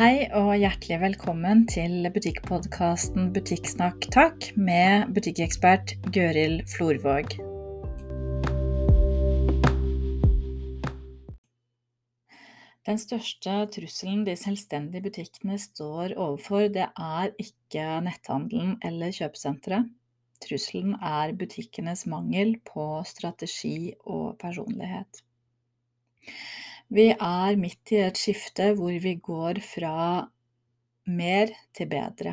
Hei og hjertelig velkommen til butikkpodkasten Butikksnakk takk med butikkekspert Gøril Florvåg. Den største trusselen de selvstendige butikkene står overfor, det er ikke netthandelen eller kjøpesenteret. Trusselen er butikkenes mangel på strategi og personlighet. Vi er midt i et skifte hvor vi går fra mer til bedre.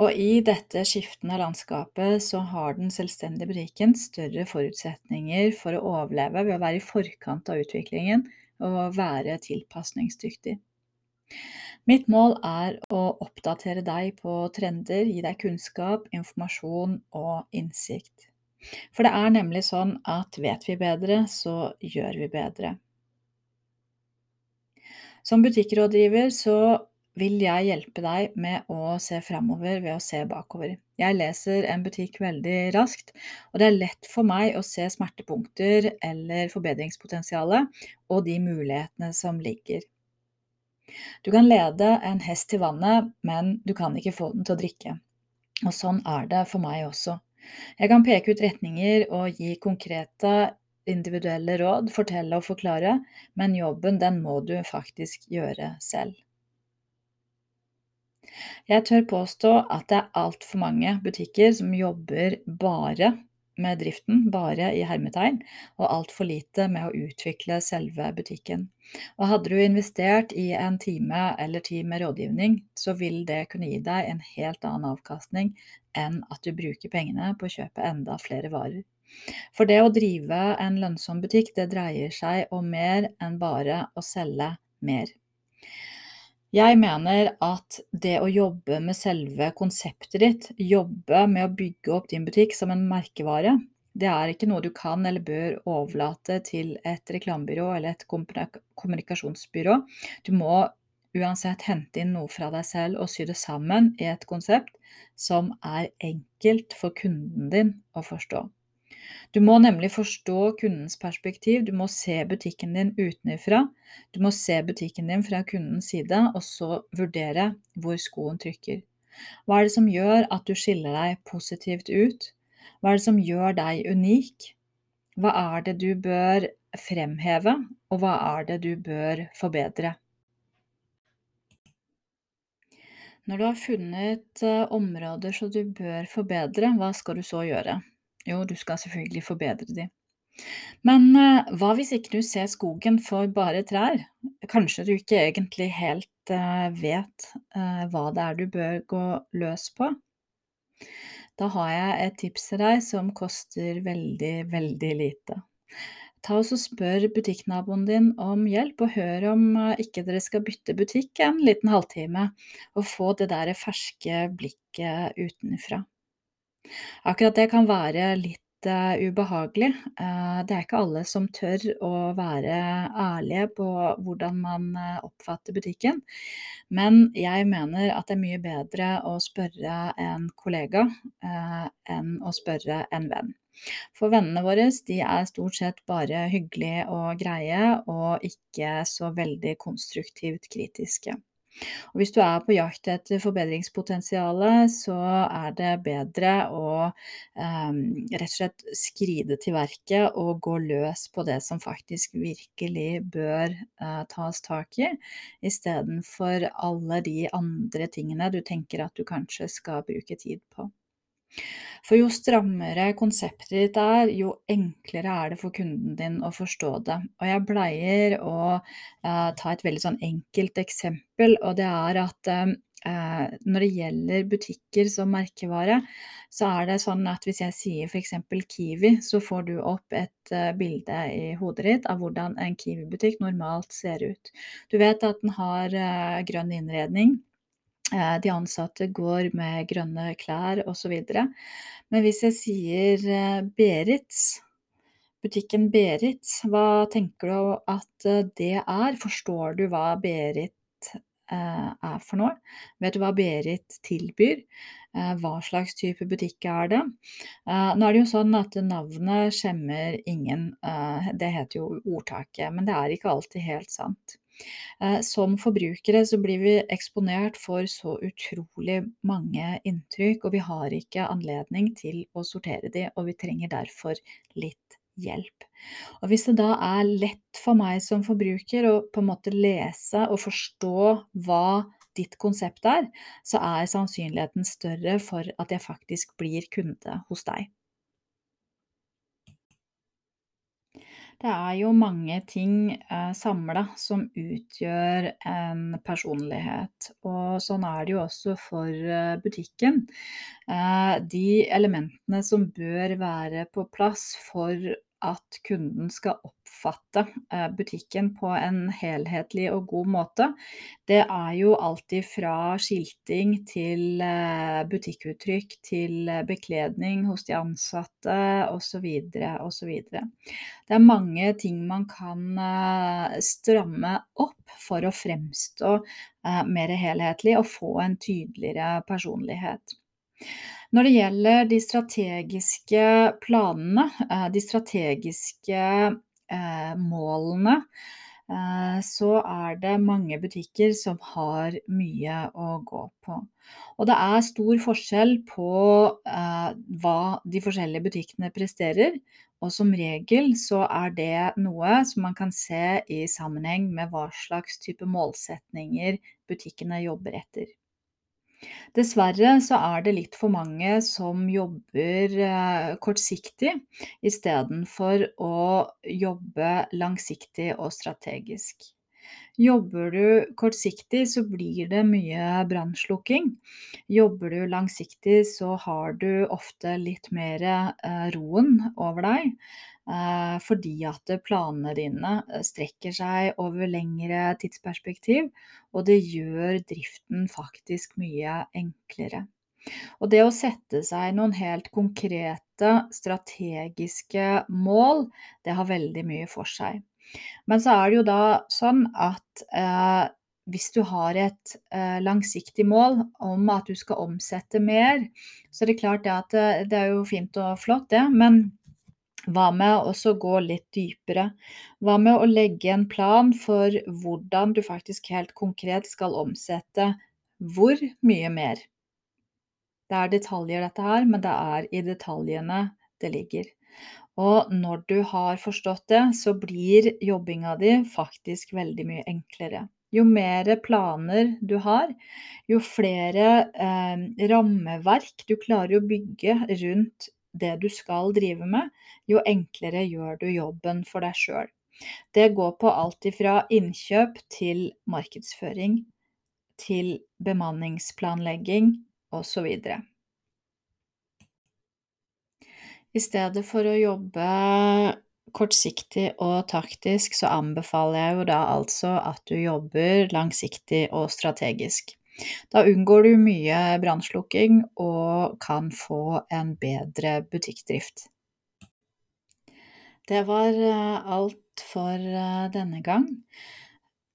Og i dette skiftende landskapet så har den selvstendige butikken større forutsetninger for å overleve ved å være i forkant av utviklingen og være tilpasningsdyktig. Mitt mål er å oppdatere deg på trender, gi deg kunnskap, informasjon og innsikt. For det er nemlig sånn at vet vi bedre, så gjør vi bedre. Som butikkrådgiver så vil jeg hjelpe deg med å se framover ved å se bakover. Jeg leser en butikk veldig raskt, og det er lett for meg å se smertepunkter eller forbedringspotensialet og de mulighetene som ligger. Du kan lede en hest til vannet, men du kan ikke få den til å drikke. Og sånn er det for meg også. Jeg kan peke ut retninger og gi konkrete individuelle råd, fortelle og forklare, men jobben den må du faktisk gjøre selv. Jeg tør påstå at det er altfor mange butikker som jobber bare med driften, bare i hermetegn, og altfor lite med å utvikle selve butikken. Og hadde du investert i en time eller ti med rådgivning, så vil det kunne gi deg en helt annen avkastning enn at du bruker pengene på å kjøpe enda flere varer. For det å drive en lønnsom butikk, det dreier seg om mer enn bare å selge mer. Jeg mener at det å jobbe med selve konseptet ditt, jobbe med å bygge opp din butikk som en merkevare, det er ikke noe du kan eller bør overlate til et reklamebyrå eller et kommunikasjonsbyrå. Du må uansett hente inn noe fra deg selv og sy det sammen i et konsept som er enkelt for kunden din å forstå. Du må nemlig forstå kundens perspektiv, du må se butikken din utenfra. Du må se butikken din fra kundens side, og så vurdere hvor skoen trykker. Hva er det som gjør at du skiller deg positivt ut? Hva er det som gjør deg unik? Hva er det du bør fremheve, og hva er det du bør forbedre? Når du har funnet eh, områder som du bør forbedre, hva skal du så gjøre? Jo, du skal selvfølgelig forbedre de. Men eh, hva hvis ikke du ser skogen for bare trær? Kanskje du ikke egentlig helt eh, vet eh, hva det er du bør gå løs på? Da har jeg et tips til deg som koster veldig, veldig lite. Ta og Spør butikknaboen din om hjelp, og hør om eh, ikke dere skal bytte butikk en liten halvtime, og få det der ferske blikket utenfra. Akkurat det kan være litt uh, ubehagelig. Uh, det er ikke alle som tør å være ærlige på hvordan man uh, oppfatter butikken. Men jeg mener at det er mye bedre å spørre en kollega enn å spørre en venn. For vennene våre de er stort sett bare hyggelige og greie, og ikke så veldig konstruktivt kritiske. Og hvis du er på jakt etter forbedringspotensialet, så er det bedre å um, rett og slett skride til verket og gå løs på det som faktisk virkelig bør uh, tas tak i, istedenfor alle de andre tingene du tenker at du kanskje skal bruke tid på. For jo strammere konseptet ditt er, jo enklere er det for kunden din å forstå det. Og jeg pleier å eh, ta et veldig sånn enkelt eksempel, og det er at eh, når det gjelder butikker som merkevare, så er det sånn at hvis jeg sier f.eks. Kiwi, så får du opp et uh, bilde i hodet ditt av hvordan en Kiwi-butikk normalt ser ut. Du vet at den har uh, grønn innredning. Eh, de ansatte går med grønne klær osv. Men hvis jeg sier eh, Berits, butikken Berit, hva tenker du at eh, det er? Forstår du hva Berit er for noe? Vet du hva Berit tilbyr? Hva slags type butikk er det? Nå er det jo sånn at navnet skjemmer ingen, det heter jo ordtaket, men det er ikke alltid helt sant. Eh, som forbrukere så blir vi eksponert for så utrolig mange inntrykk, og vi har ikke anledning til å sortere de, og vi trenger derfor litt hjelp. Og hvis det da er lett for meg som forbruker å på en måte lese og forstå hva ditt konsept er, så er sannsynligheten større for at jeg faktisk blir kunde hos deg. Det er jo mange ting eh, samla som utgjør en personlighet, og sånn er det jo også for eh, butikken. Eh, de elementene som bør være på plass for at kunden skal oppfatte eh, butikken på en helhetlig og god måte, det er jo alltid fra skilting til eh, butikkuttrykk til eh, bekledning hos de ansatte osv. osv. Det er mange ting man kan stramme opp for å fremstå mer helhetlig og få en tydeligere personlighet. Når det gjelder de strategiske planene, eh, de strategiske eh, målene, eh, så er det mange butikker som har mye å gå på. Og det er stor forskjell på hva de forskjellige butikkene presterer. Og som regel så er det noe som man kan se i sammenheng med hva slags type målsetninger butikkene jobber etter. Dessverre så er det litt for mange som jobber eh, kortsiktig istedenfor å jobbe langsiktig og strategisk. Jobber du kortsiktig, så blir det mye brannslukking. Jobber du langsiktig, så har du ofte litt mer eh, roen over deg. Eh, fordi at planene dine eh, strekker seg over lengre tidsperspektiv, og det gjør driften faktisk mye enklere. Og det å sette seg noen helt konkrete strategiske mål, det har veldig mye for seg. Men så er det jo da sånn at eh, hvis du har et eh, langsiktig mål om at du skal omsette mer, så er det klart det at det, eh, det er jo fint og flott, det. men hva med å gå litt dypere? Hva med å legge en plan for hvordan du faktisk helt konkret skal omsette hvor mye mer? Det er detaljer dette her, men det er i detaljene det ligger. Og når du har forstått det, så blir jobbinga di faktisk veldig mye enklere. Jo mer planer du har, jo flere eh, rammeverk du klarer å bygge rundt det du skal drive med, jo enklere gjør du jobben for deg sjøl. Det går på alt ifra innkjøp til markedsføring, til bemanningsplanlegging osv. I stedet for å jobbe kortsiktig og taktisk, så anbefaler jeg jo da altså at du jobber langsiktig og strategisk. Da unngår du mye brannslukking og kan få en bedre butikkdrift. Det var eh, alt for eh, denne gang.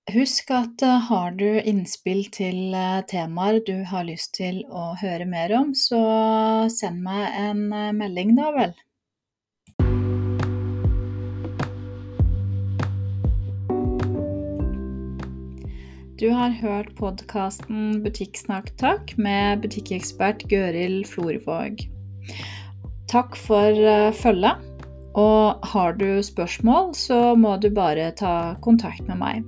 Husk at eh, har du innspill til temaer du har lyst til å høre mer om, så send meg en melding, da vel. Du har hørt podkasten Butikksnakk takk med butikkekspert Gøril Florvåg. Takk for følget. Og har du spørsmål, så må du bare ta kontakt med meg.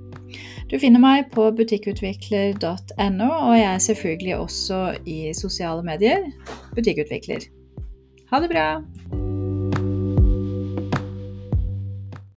Du finner meg på butikkutvikler.no, og jeg er selvfølgelig også i sosiale medier butikkutvikler. Ha det bra!